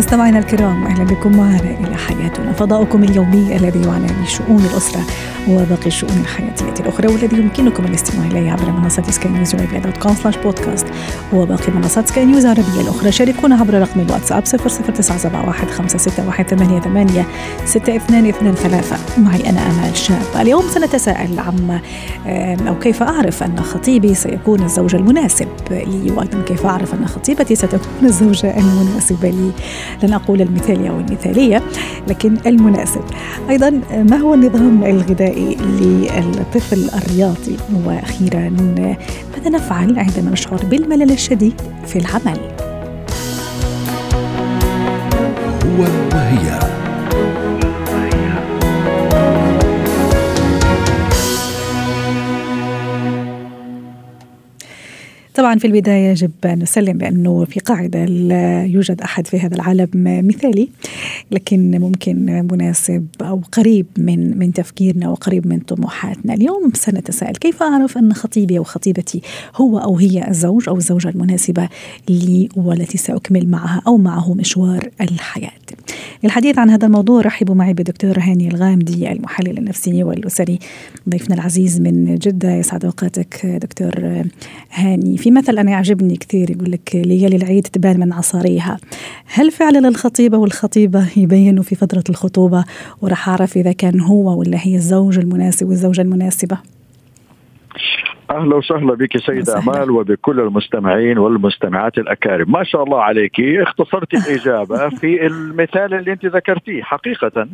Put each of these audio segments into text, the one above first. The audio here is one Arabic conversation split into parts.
مستمعينا الكرام أهلا بكم معنا إلى حياتنا. فضاؤكم اليومي الذي يعنى بشؤون الأسرة وباقي الشؤون الحياتية الأخرى والذي يمكنكم الاستماع اليه عبر منصة سكاي نيوز dot com slash podcast وباقي منصات سكاي نيوز العربية الأخرى. شاركونا عبر رقم الواتساب 00971 561 6223 معي أنا آمال شاب. اليوم سنتساءل عما أو كيف أعرف أن خطيبي سيكون الزوج المناسب لي وأيضا كيف أعرف أن خطيبتي ستكون الزوجة المناسبة لي. لن أقول المثالي أو المثاليه لكن المناسب. أيضا ما هو النظام الغذائي للطفل الرياضي؟ وأخيرا ماذا نفعل عندما نشعر بالملل الشديد في العمل؟ هو وهي طبعا في البداية يجب أن نسلم بأنه في قاعدة لا يوجد أحد في هذا العالم مثالي لكن ممكن مناسب أو قريب من من تفكيرنا وقريب من طموحاتنا. اليوم سنتساءل كيف أعرف أن خطيبي أو خطيبتي هو أو هي الزوج أو الزوجة المناسبة لي والتي سأكمل معها أو معه مشوار الحياة. للحديث عن هذا الموضوع رحبوا معي بالدكتور هاني الغامدي المحلل النفسي والأسري ضيفنا العزيز من جدة. يسعد أوقاتك دكتور هاني. في مثل أنا يعجبني كثير يقول لك ليالي العيد تبان من عصاريها. هل فعلا الخطيبة والخطيبة يبينوا في فترة الخطوبة؟ وراح أعرف إذا كان هو ولا هي الزوج المناسب والزوجة المناسبة. أهلا وسهلا بك سيدة أمال وبكل المستمعين والمستمعات الأكارم، ما شاء الله عليك. اختصرت الإجابة في المثال اللي أنت ذكرتيه حقيقة.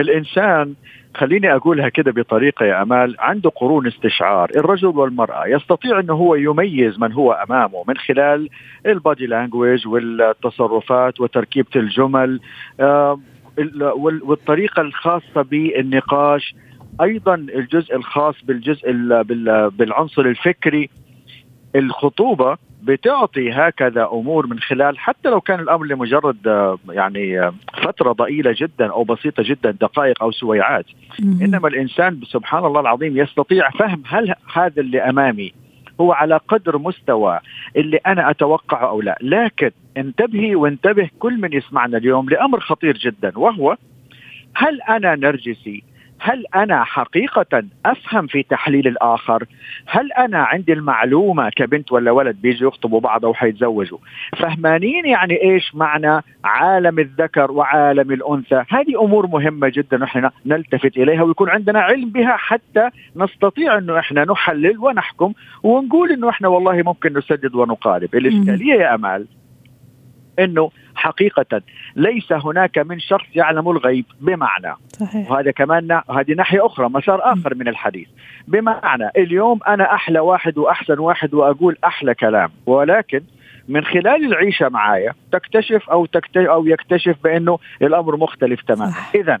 الإنسان خليني أقولها كده بطريقة يا أمال عنده قرون استشعار. الرجل والمرأة يستطيع إنه هو يميز من هو أمامه من خلال البادي لانجويج والتصرفات وتركيبة الجمل والطريقة الخاصة بالنقاش. أيضا الجزء الخاص بالجزء بالعنصر الفكري الخطوبة بتعطي هكذا أمور من خلال حتى لو كان الأمر لمجرد يعني فترة ضئيلة جدا أو بسيطة جدا دقائق أو سويعات. إنما الإنسان سبحان الله العظيم يستطيع فهم هل هذا اللي أمامي هو على قدر مستوى اللي أنا أتوقعه أو لا. لكن انتبهي وانتبه كل من يسمعنا اليوم لأمر خطير جدا وهو هل أنا نرجسي؟ هل أنا حقيقة أفهم في تحليل الآخر؟ هل أنا عندي المعلومة كبنت ولا ولد بيجوا يخطبوا بعض أو حيتزوجوا؟ فهمانين يعني إيش معنى عالم الذكر وعالم الأنثى؟ هذه أمور مهمة جدا إحنا نلتفت إليها ويكون عندنا علم بها حتى نستطيع إنه إحنا نحلل ونحكم ونقول إنه إحنا والله ممكن نسدد ونقارب، الإشكالية يا أمال إنه حقيقة ليس هناك من شخص يعلم الغيب بمعنى. صحيح. وهذا كمان هذه ناحية أخرى مسار آخر من الحديث. بمعنى اليوم أنا أحلى واحد وأحسن واحد وأقول أحلى كلام ولكن من خلال العيشة معايا تكتشف أو تكتشف أو يكتشف بأنه الأمر مختلف تماما. اذا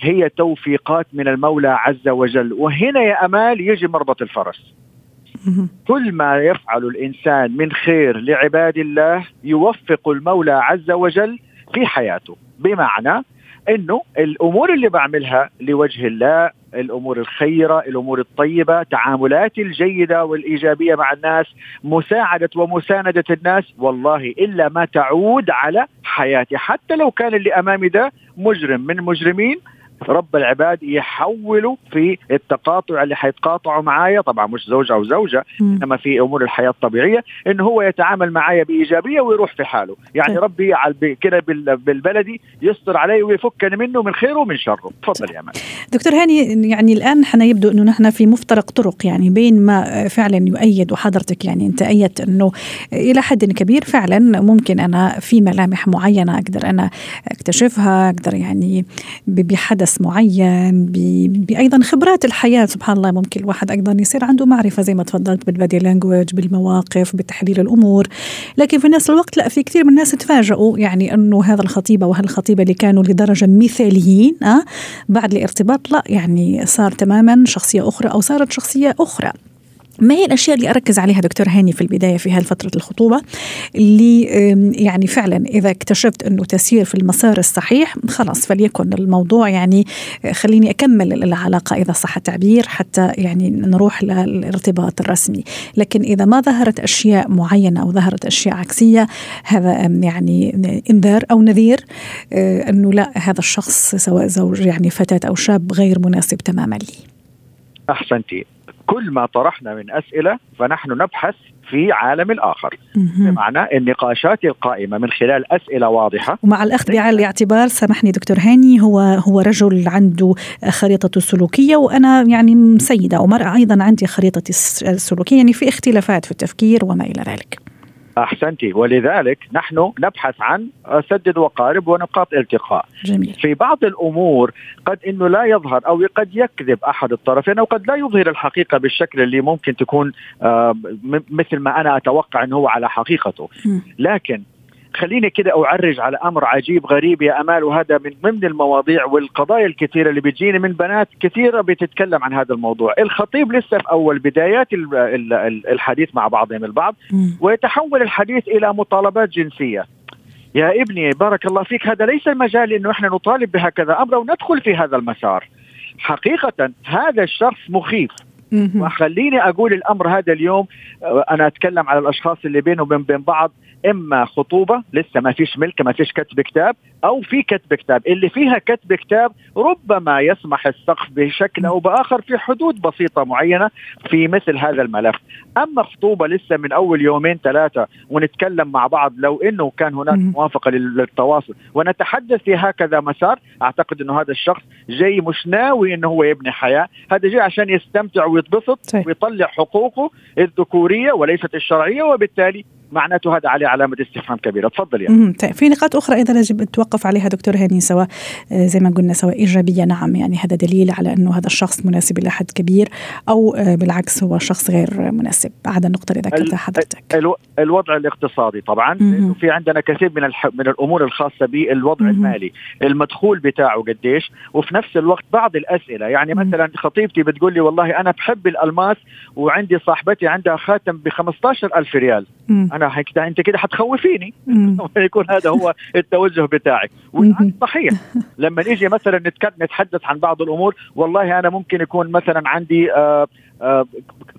هي توفيقات من المولى عز وجل وهنا يا أمال يجي مربط الفرس. كل ما يفعل الإنسان من خير لعباد الله يوفق المولى عز وجل في حياته. بمعنى إنه الأمور اللي بعملها لوجه الله الأمور الخيرة، الأمور الطيبة، تعاملاتي الجيدة والإيجابية مع الناس، مساعدة ومساندة الناس، والله إلا ما تعود على حياتي، حتى لو كان اللي أمامي ده مجرم من مجرمين رب العباد يحولوا في التقاطع اللي حيتقاطعوا معايا طبعا مش زوج أو زوجة م. إنما في أمور الحياة الطبيعية انه هو يتعامل معايا بإيجابية ويروح في حاله يعني طيب. ربي كده بالبلدي يستر علي ويفكني منه من خيره ومن شره تفضل يا مان دكتور هاني يعني الآن حنا يبدو إنه نحن في مفترق طرق يعني بين ما فعلا يؤيد وحضرتك يعني أنت أيدت إنه إلى حد كبير فعلا ممكن أنا في ملامح معينة أقدر أنا أكتشفها أقدر يعني بحدث حدث معين بايضا خبرات الحياة سبحان الله ممكن الواحد أيضا يصير عنده معرفة زي ما تفضلت بالبادي لانجوج بالمواقف بتحليل الأمور. لكن في نفس الوقت لا في كثير من الناس تفاجئوا يعني إنه هذا الخطيب أو هالخطيبة اللي كانوا لدرجة مثاليين أه بعد الارتباط لا يعني صار تماما شخصية أخرى أو صارت شخصية أخرى. ما هي الأشياء اللي أركز عليها دكتور هاني في البداية في هالفترة الخطوبة؟ اللي يعني فعلا إذا اكتشفت إنه تسير في المسار الصحيح خلاص فليكن الموضوع يعني خليني أكمل العلاقة إذا صح التعبير حتى يعني نروح للارتباط الرسمي. لكن إذا ما ظهرت أشياء معينة أو ظهرت أشياء عكسية هذا يعني إنذار أو نذير آه، إنه لا هذا الشخص سواء زوج يعني فتاة أو شاب غير مناسب تماما لي. أحسنتي. كل ما طرحنا من أسئلة فنحن نبحث في عالم الآخر. بمعنى النقاشات القائمة من خلال أسئلة واضحة. ومع الأخذ بعين الاعتبار سامحني دكتور هاني هو هو رجل عنده خريطة السلوكية وأنا يعني سيدة ومرأة أيضا عندي خريطة السلوكية يعني في اختلافات في التفكير وما إلى ذلك. أحسنتي. ولذلك نحن نبحث عن سدد وقارب ونقاط التقاء. جميل. في بعض الأمور قد إنه لا يظهر أو قد يكذب أحد الطرفين أو قد لا يظهر الحقيقة بالشكل اللي ممكن تكون آه مثل ما أنا أتوقع إنه هو على حقيقته. لكن خليني كده أعرج على أمر عجيب غريب يا أمال وهذا من ضمن المواضيع والقضايا الكثيرة اللي بتجيني من بنات كثيرة بتتكلم عن هذا الموضوع، الخطيب لسه في أول بدايات الحديث مع بعضهم البعض ويتحول الحديث إلى مطالبات جنسية. يا ابني بارك الله فيك هذا ليس المجال إنه إحنا نطالب بهكذا أمر وندخل في هذا المسار. حقيقة هذا الشخص مخيف. وخليني أقول الأمر هذا اليوم أنا أتكلم على الأشخاص اللي بينهم وبين بين بعض. إما خطوبة لسه ما فيش ملك ما فيش كتب كتاب أو في كتب كتاب. اللي فيها كتب كتاب ربما يسمح السقف بشكل أو بآخر في حدود بسيطة معينة في مثل هذا الملف. أما خطوبة لسه من أول يومين ثلاثة ونتكلم مع بعض لو إنه كان هناك موافقة للتواصل. ونتحدث في هكذا مسار. أعتقد إنه هذا الشخص جاي مش ناوي إنه هو يبني حياة. هذا جاي عشان يستمتع ويتبسط ويطلع حقوقه الذكورية وليست الشرعية وبالتالي معناته هذا عليه علامة استفهام كبيرة. تفضل يعني. طيب في نقاط أخرى أيضا يجب توقف عليها دكتور هاني سواء آه، زي ما قلنا سواء إيجابية نعم يعني هذا دليل على أنه هذا الشخص مناسب إلى حد كبير أو آه، بالعكس هو شخص غير مناسب. بعد النقطه اللي ذكرتها حضرتك الوضع الاقتصادي طبعا. لأنه في عندنا كثير من من الأمور الخاصة بالوضع المالي. المدخول بتاعه قديش. وفي نفس الوقت بعض الأسئلة. يعني مثلا خطيبتي بتقول لي والله أنا بحب الألماس وعندي صاحبتي عندها خاتم ب 15000 ريال. أنا أنا هيك أنت كده حتخوفيني. يكون هذا هو التوجه بتاعك صحيح لما نيجي مثلا نتحدث عن بعض الأمور والله أنا ممكن يكون مثلا عندي آآ آآ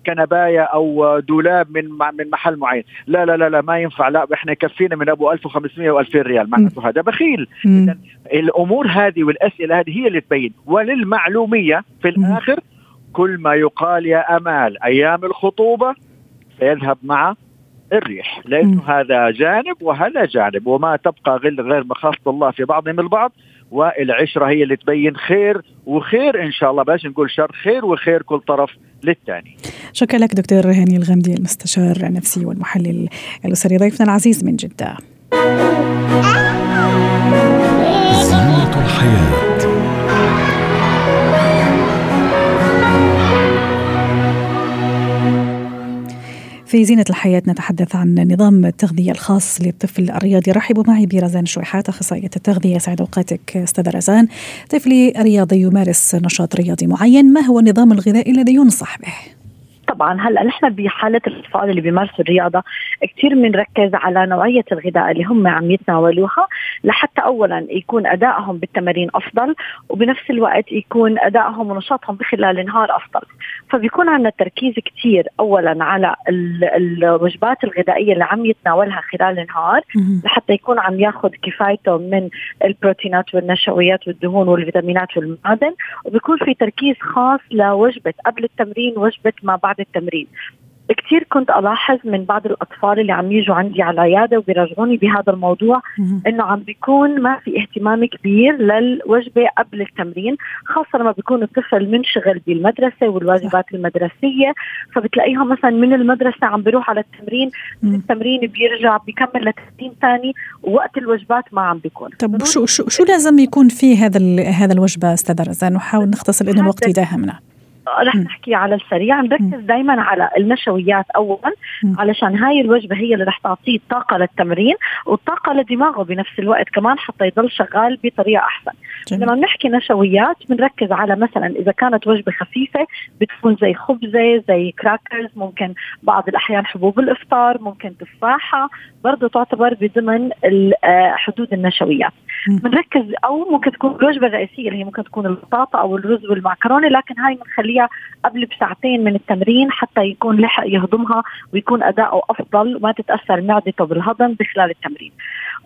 كنبايه أو دولاب من من محل معين. لا لا لا لا ما ينفع. لا إحنا يكفينا من أبو 1500 و2000 ريال معناته هذا. بخيل. الأمور هذه والأسئلة هذه هي اللي تبين. وللمعلومية في الآخر كل ما يقال يا أمال أيام الخطوبة سيذهب مع الريح لأنه هذا جانب وهذا جانب وما تبقى غل غير مخافة الله في بعضهم البعض والعشرة هي اللي تبين خير وخير إن شاء الله باش نقول شر خير وخير كل طرف للثاني. شكرا لك دكتور هاني الغمدي المستشار النفسي والمحلل الأسري ضيفنا العزيز من جدة. في زينة الحياة نتحدث عن نظام التغذية الخاص للطفل الرياضي. رحبوا معي برزان شويحات أخصائية التغذية. سعد أوقاتك أستاذ رزان. طفلي رياضي يمارس نشاط رياضي معين. ما هو النظام الغذائي الذي ينصح به؟ طبعا هلأ نحن بحالة الاطفال اللي بيمارسوا الرياضة كثير بنركز على نوعية الغذاء اللي هم عم يتناولوها لحتى اولا يكون أدائهم بالتمارين أفضل وبنفس الوقت يكون أدائهم ونشاطهم بخلال النهار أفضل. فبيكون عندنا تركيز كثير اولا على الوجبات الغذائية اللي عم يتناولها خلال النهار لحتى يكون عم ياخذ كفايته من البروتينات والنشويات والدهون والفيتامينات والمعادن. وبيكون في تركيز خاص لوجبة قبل التمرين وجبة ما بعد التمرين. كثير كنت ألاحظ من بعض الأطفال اللي عم يجوا عندي على العيادة وبيراجعوني بهذا الموضوع إنه عم بيكون ما في اهتمام كبير للوجبة قبل التمرين خاصة لما بيكون الطفل منشغل بالمدرسة والواجبات المدرسية فبتلاقيهم مثلا من المدرسة عم بيروح على التمرين من التمرين بيرجع بيكمل لتمرين ثاني ووقت الوجبات ما عم بيكون. طب شو شو شو لازم يكون في هذا هذا الوجبة أستاذ رزان؟ نحاول نختصر لأنه الوقت يداهمنا رح نحكي على السريع. نركز دائما على النشويات اولا علشان هاي الوجبة هي اللي رح تعطيه طاقة للتمرين والطاقه لدماغه بنفس الوقت كمان حتى يضل شغال بطريقة أحسن. جميل. لما بنحكي نشويات بنركز على مثلا إذا كانت وجبة خفيفة بتكون زي خبزة زي كراكرز ممكن بعض الأحيان حبوب الإفطار ممكن تفاحة برضه تعتبر بضمن آه، حدود النشويات. بنركز أو ممكن تكون الوجبة الرئيسية اللي هي ممكن تكون البطاطا أو الرز والمعكرونه لكن هاي بنخليها قبل بساعتين من التمرين حتى يكون لحق يهضمها ويكون أداؤه أفضل وما تتأثر معدته بالهضم بخلال التمرين.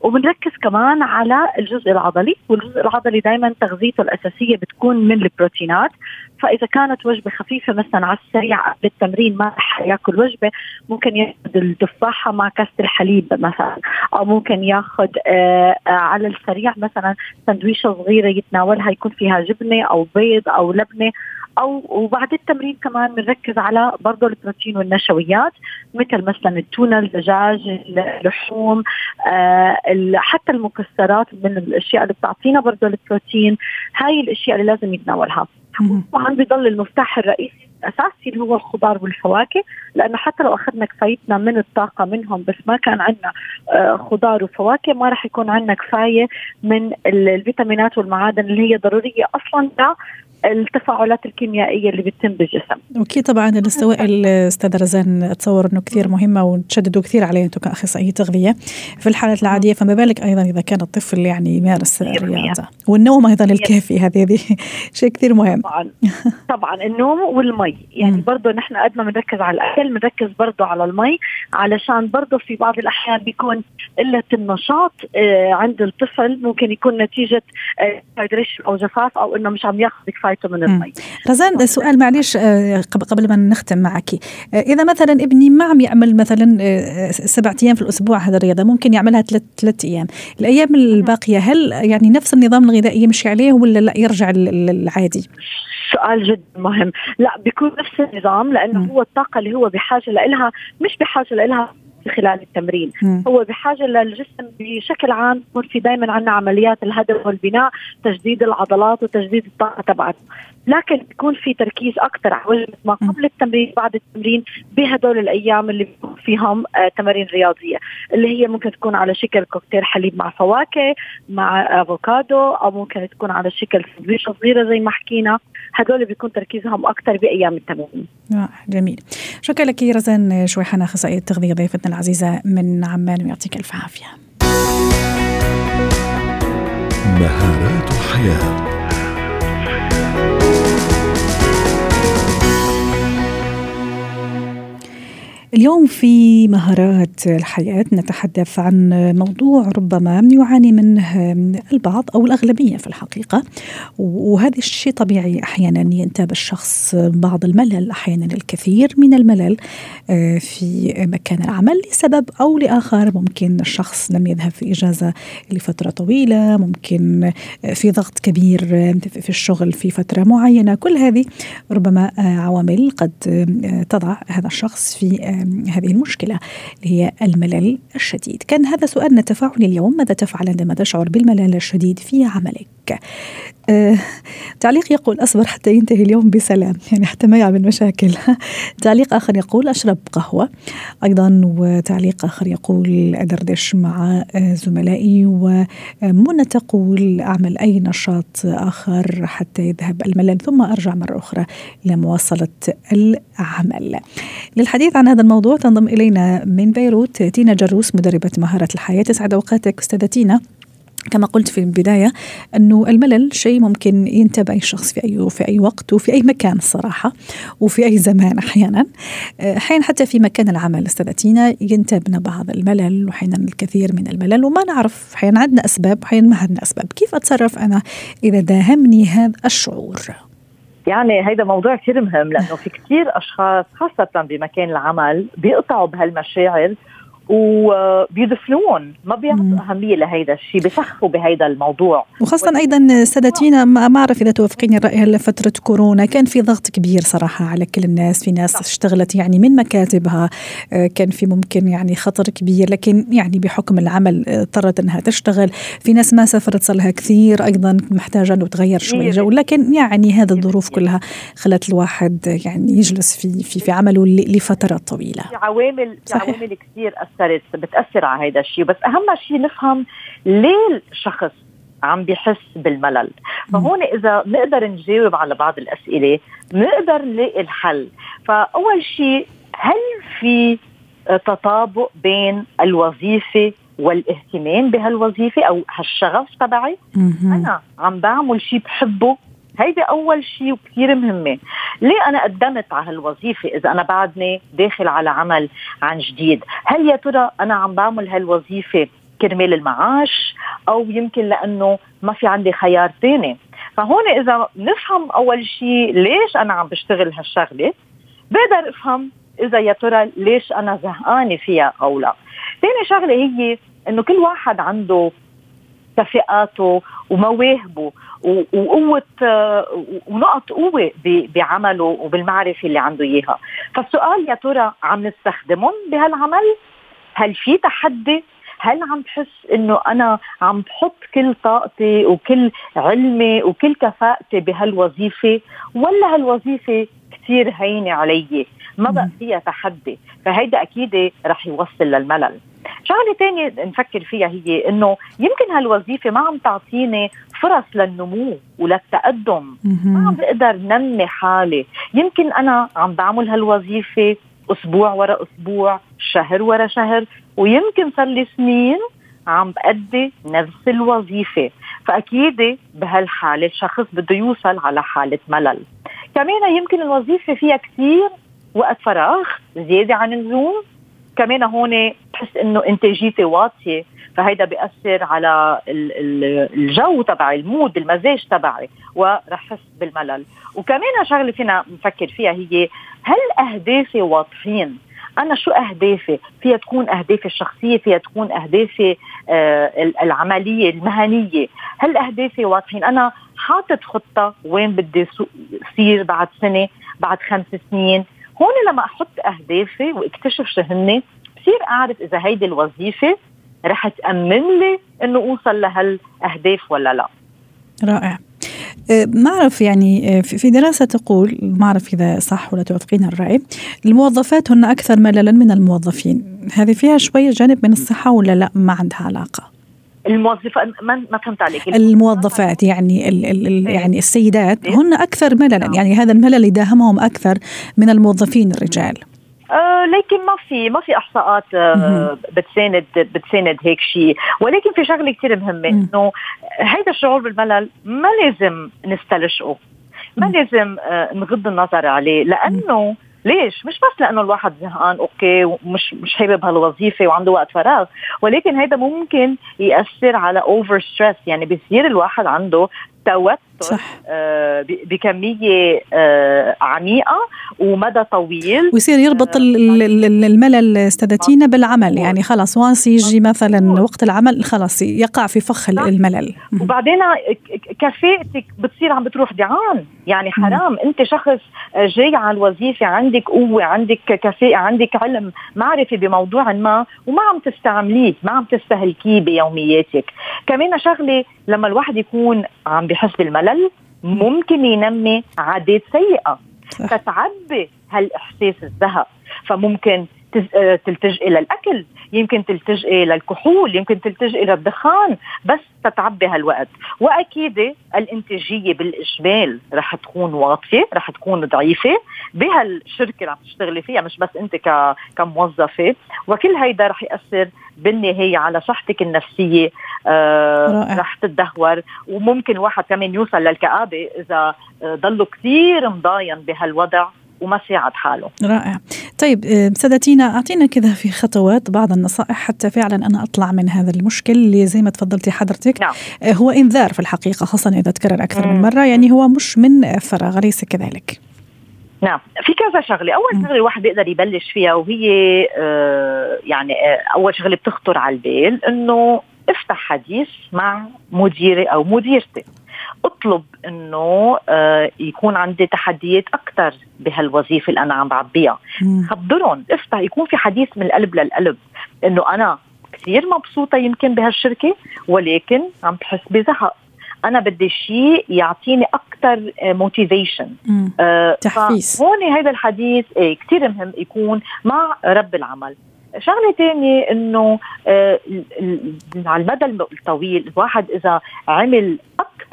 وبنركز كمان على الجزء العضلي والجزء العضلي دائما تغذيته الأساسية بتكون من البروتينات. فإذا كانت وجبة خفيفة مثلا على السريع قبل التمرين ما رح يأكل وجبة ممكن يأخذ التفاحة مع كاسه الحليب مثلا أو ممكن يأخذ آه على السريع مثلا سندويشة صغيرة يتناولها يكون فيها جبنة أو بيض أو لبنة أو وبعد التمرين كمان بنركز على برضه البروتين والنشويات مثل مثلا التونة الدجاج اللحوم آه حتى المكسرات من الأشياء اللي بتعطينا برضه البروتين هاي الأشياء اللي لازم يتناولها. طبعا بضل المفتاح الرئيسي الأساسي اللي هو الخضار والفواكه لأنه حتى لو أخذنا كفايتنا من الطاقة منهم بس ما كان عندنا آه، خضار وفواكه ما راح يكون عندنا كفاية من الفيتامينات والمعادن اللي هي ضرورية أصلا التفاعلات الكيميائية اللي بتتم بالجسم. أوكي طبعا السوائل أستاذ رزان اتصور إنه كثير مهمه وتشددوا كثير عليها أنتم كأخصائية تغذيه في الحالات العادية فما بالك أيضا إذا كان الطفل يعني يمارس الرياضة. والنوم أيضا الكافي هذه هذه شيء كثير مهم. طبعا. طبعا النوم والمي. يعني برضه نحن قد ما بنركز على الأكل بنركز برضه على المي علشان برضه في بعض الأحيان بيكون قلة النشاط آه، عند الطفل ممكن يكون نتيجة آه، أو جفاف أو إنه مش عم ياخذ كفايته من المي رزان سؤال معلش آه، قبل ما نختم معك. آه، إذا مثلا ابني ما عم يعمل مثلا آه، سبعة أيام في الأسبوع هذا الرياضة ممكن يعملها ثلاث ثلاث أيام. الأيام الباقية هل يعني نفس النظام الغذائي يمشي عليه ولا لا يرجع العادي سؤال جدا مهم. لا بيكون نفس النظام لأنه هو الطاقة اللي هو بحاجة لها مش بحاجة لها خلال التمرين م. هو بحاجة للجسم بشكل عام يكون في دائما عندنا عمليات الهدم والبناء تجديد العضلات وتجديد الطاقة تبعته لكن بيكون في تركيز أكثر على ما قبل التمرين بعد التمرين بهدول الأيام اللي بيكون فيهم آه تمارين رياضية اللي هي ممكن تكون على شكل كوكتيل حليب مع فواكه مع أفوكادو أو ممكن تكون على شكل سندويشه صغيرة زي ما حكينا. هدول بيكون تركيزهم أكثر بأيام التمرين. آه جميل. شكرا لك رزان شويحنا أخصائية التغذية ضيفتنا العزيزة من عمان ويعطيك ألف عافية. مهارات حياة. اليوم في مهارات الحياة نتحدث عن موضوع ربما يعاني منه البعض أو الأغلبية في الحقيقة. وهذا الشيء طبيعي أحيانا ينتاب الشخص بعض الملل أحيانا الكثير من الملل آه، في مكان العمل لسبب أو لآخر. ممكن الشخص لم يذهب في إجازة لفترة طويلة ممكن في ضغط كبير في الشغل في فترة معينة. كل هذه ربما عوامل قد تضع هذا الشخص في هذه المشكلة اللي هي الملل الشديد. كان هذا سؤالنا التفاعلي اليوم. ماذا تفعل عندما تشعر بالملل الشديد في عملك؟ آه، تعليق يقول أصبر حتى ينتهي اليوم بسلام يعني حتى ما يعمل مشاكل. تعليق آخر يقول أشرب قهوة. أيضا وتعليق آخر يقول أدردش مع آه، زملائي ومنى تقول أعمل أي نشاط آخر حتى يذهب الملل ثم أرجع مرة أخرى لمواصلة العمل. للحديث عن هذا الموضوع تنضم إلينا من بيروت تينا جروس مدربة مهارة الحياة. تسعد أوقاتك أستاذة تينا. كما قلت في البداية أنه الملل شيء ممكن ينتاب أي شخص في أي في أي وقت وفي أي مكان الصراحة وفي أي زمان أحيانا. أحيانا حتى في مكان العمل استاذتينا ينتابنا بعض الملل وأحيانا الكثير من الملل وما نعرف. أحيانا عندنا أسباب وأحيانا ما عندنا أسباب. كيف أتصرف أنا إذا داهمني هذا الشعور؟ يعني هيدا موضوع كثير مهم لأنه في كثير أشخاص خاصة بمكان العمل بيقطعوا بهالمشاعر وبيدفنون. ما بيعطوا أهمية لهيدا الشيء بيسخفوا بهيدا الموضوع. وخاصة أيضا سادتينا ما أعرف إذا توافقيني الرأي هلا فترة كورونا كان في ضغط كبير صراحة على كل الناس في ناس اشتغلت يعني من مكاتبها آه، كان في ممكن يعني خطر كبير لكن يعني بحكم العمل آه، اضطرت إنها تشتغل. في ناس ما سافرت صار لها كثير أيضا محتاجة إنه تغير شوي الجو لكن يعني هذه الظروف كلها خلت الواحد يعني يجلس في في في عمله لفترات طويلة. في عوامل في عوامل كثير اثرت بتأثر على هذا الشيء. بس أهم شيء نفهم ليه الشخص عم بيحس بالملل. فهون إذا نقدر نجاوب على بعض الأسئلة نقدر نلاقي الحل. فأول شيء هل في تطابق بين الوظيفة والاهتمام بهالوظيفة أو هالشغف تبعي؟ أنا عم بعمل شيء بحبه هيدي أول شيء وكثير مهمة. ليه أنا قدمت على هالوظيفة إذا أنا بعدني داخل على عمل عن جديد؟ هل يا ترى أنا عم بعمل هالوظيفة كرمال المعاش أو يمكن لأنه ما في عندي خيار ثاني فهون إذا نفهم أول شيء ليش أنا عم بشتغل هالشغلة بقدر أفهم إذا يا ترى ليش أنا زهقانة فيها أو لا. ثاني شغلة هي إنه كل واحد عنده كفاءاته ومواهبه وقوة ونقط قوة بعمله وبالمعرفة اللي عنده إياها. فالسؤال يا ترى عم نستخدمهم بهالعمل؟ هل في تحدي؟ هل عم بحس إنه أنا عم بحط كل طاقتي وكل علمي وكل كفاءتي بهالوظيفة؟ ولا هالوظيفة كثير هينة علي ما بقى فيها تحدي. فهيدا أكيد رح يوصل للملل. شغلة ثانية نفكر فيها هي إنه يمكن هالوظيفة ما عم تعطيني فرص للنمو وللتقدم. ما عم بقدر نمي حالي. يمكن أنا عم بعمل هالوظيفة أسبوع ورا أسبوع شهر ورا شهر ويمكن صار لي سنين عم بأدي نفس الوظيفة. فأكيد بهالحالة الشخص بده يوصل على حالة ملل. كمان يمكن الوظيفة فيها كثير وقت فراغ زيادة عن اللزوم كمان هون بحس إنه إنتاجيتي واطية فهيدا بيأثر على الجو تبعي المود المزاج تبعي ورح احس بالملل. وكمان شغلة فينا نفكر فيها هي هل أهدافي واضحين؟ أنا شو أهدافي؟ فيها تكون أهدافي الشخصية فيها تكون أهدافي آه العملية المهنية. هل أهدافي واضحين؟ أنا حاطط خطة وين بدي صير بعد سنة بعد خمس سنين هون لما أحط أهدافي وأكتشف شو هن بصير أعرف إذا هيدي الوظيفة رح تأمن لي إنه أوصل لهالأهداف ولا لا. رائع. أه، ما أعرف يعني أه، في دراسة تقول ما أعرف إذا صح ولا توافقين الرأي الموظفات هن أكثر مللا من الموظفين. هذه فيها شوية جانب من الصحة ولا لا؟ ما عندها علاقة. الموظفات ما ما فهمت عليك. الموظفات يعني ال ال ال إيه. يعني السيدات إيه. هن أكثر مللا نعم. يعني هذا الملل يداهمهم أكثر من الموظفين الرجال. آه لكن ما في ما في احصاءات آه بتساند بتساند هيك شيء. ولكن في شغلة كثير مهمة إنه هيدا الشعور بالملل ما لازم نستلشقه. ما لازم آه نغض النظر عليه لأنه ليش؟ مش بس لأنه الواحد زهقان أوكي ومش مش حابب هالوظيفه وعنده وقت فراغ، ولكن هيدا ممكن يأثر على over stress يعني بصير الواحد عنده توتر صح. آه بكمية آه عميقة ومدى طويل. ويصير يربط آه الملل استاذتينا بالعمل. يعني خلص وانس يجي مثلا وقت العمل خلص يقع في فخ الملل. وبعدين كفاءتك بتصير عم بتروح ضيعان. يعني حرام. انت شخص جاي على الوظيفة عندك قوة عندك كفاءة عندك علم معرفة بموضوع ما وما عم تستعمليه ما عم تستهلكيه بيومياتك. كمان شغلة لما الواحد يكون عم بحس بالملل ممكن ينمي عادات سيئة. تتعبي هالإحساس الزهق. فممكن تلتجئي للاكل يمكن تلتجئي للكحول يمكن تلتجئي للدخان بس تتعبي هالوقت وأكيد الإنتاجية بالإجمال رح تكون واطية رح تكون ضعيفة. بهالشركه اللي عم تشتغلي فيها مش بس أنت كموظفة. وكل هيدا رح يأثر بالنهاية على صحتك النفسية آه رح تتدهور. وممكن واحد كمان يوصل للكآبة إذا آه، ضلوا كثير مضاين بهالوضع. وما ساعد حاله. رائع. طيب آه، سادتينا أعطينا كذا في خطوات بعض النصائح حتى فعلا أنا أطلع من هذا المشكل اللي زي ما تفضلتي حضرتك. نعم. آه، هو إنذار في الحقيقة خاصه إذا تكرر أكثر مم. من مرة يعني هو مش من فراغ اليس كذلك. نعم. في كذا شغلة. أول شغلة الواحد بيقدر يبلش فيها وهي آه يعني آه أول شغلة بتخطر على البال إنه افتح حديث مع مديري أو مديرتي أطلب إنه آه يكون عندي تحديات أكثر بهالوظيفة اللي أنا عم بعبيها. خبرهم افتح يكون في حديث من القلب للقلب إنه أنا كثير مبسوطة يمكن بهالشركة ولكن عم بحس بزهق. أنا بدي شيء يعطيني أكثر motivation آه تحفيز. هون هذا الحديث إيه كثير مهم يكون مع رب العمل. شغلة ثانية إنه آه على المدى الطويل الواحد إذا عمل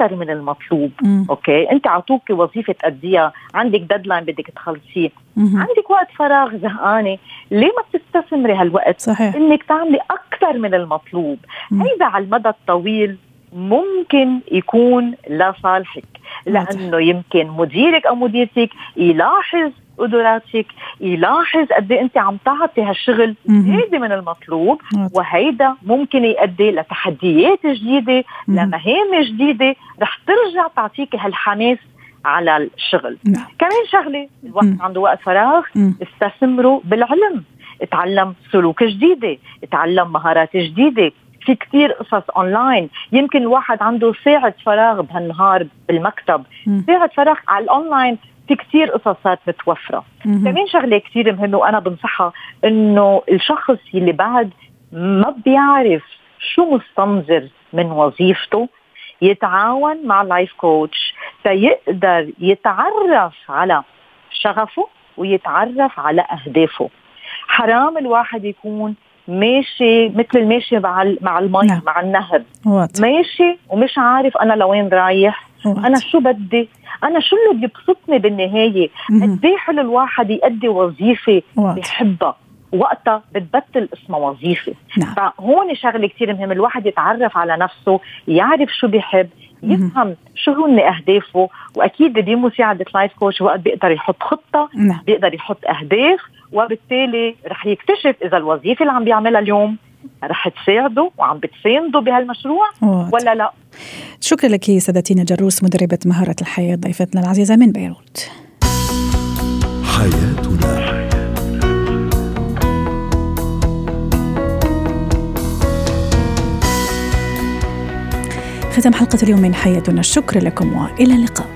أكثر من المطلوب. مم. okay؟ أنت عطوك وظيفة تأديها عندك deadline بدك تخلصيه. عندك وقت فراغ زهقانة. ليه ما بتستثمري هالوقت؟ صحيح. إنك تعملي أكثر من المطلوب. هيدا على المدى الطويل ممكن يكون لصالحك لأنه يمكن مديرك أو مديرتك يلاحظ قدراتك يلاحظ قد إيه أنت عم تعطي هالشغل زياده من المطلوب وهيدا ممكن يؤدي لتحديات جديدة لمهام جديدة. رح ترجع تعطيك هالحماس على الشغل. نعم. كمان شغلة الواحد عنده وقت فراغ. استثمروا بالعلم. اتعلم سلوك جديدة اتعلم مهارات جديدة. في كتير قصص اونلاين يمكن الواحد عنده ساعة فراغ بهالنهار بالمكتب. ساعة فراغ على الاونلاين في كتير قصصات متوفرة كمان شغلة كتير مهمة وأنا بنصحها إنه الشخص اللي بعد ما بيعرف شو مستنظر من وظيفته يتعاون مع ال life coach فيقدر يتعرف على شغفه ويتعرف على أهدافه حرام الواحد يكون ماشي مثل الماشي مع مع المي نعم. مع النهر وات. ماشي ومش عارف أنا لوين رايح. أنا شو بدي؟ أنا شو اللي بيبسطني بالنهاية؟ قد إيه حلو الواحد يأدي وظيفة. بحبها. وقتها بتبطل اسمها وظيفة. نعم. فهون شغلة كثير مهم الواحد يتعرف على نفسه يعرف شو بيحب يفهم شو هن أهدافه. وأكيد بمساعده life coach. وقت بيقدر يحط خطة نعم. بيقدر يحط أهداف وبالتالي رح يكتشف إذا الوظيفة اللي عم بيعملها اليوم رح تساعده وعم بتسانده بهالمشروع. ولا لا؟ شكرا لك سادتينا جروس مدربة مهارة الحياة ضيفتنا العزيزة من بيروت. حياتنا. ختم حلقة اليوم من حياتنا. الشكر لكم وإلى اللقاء.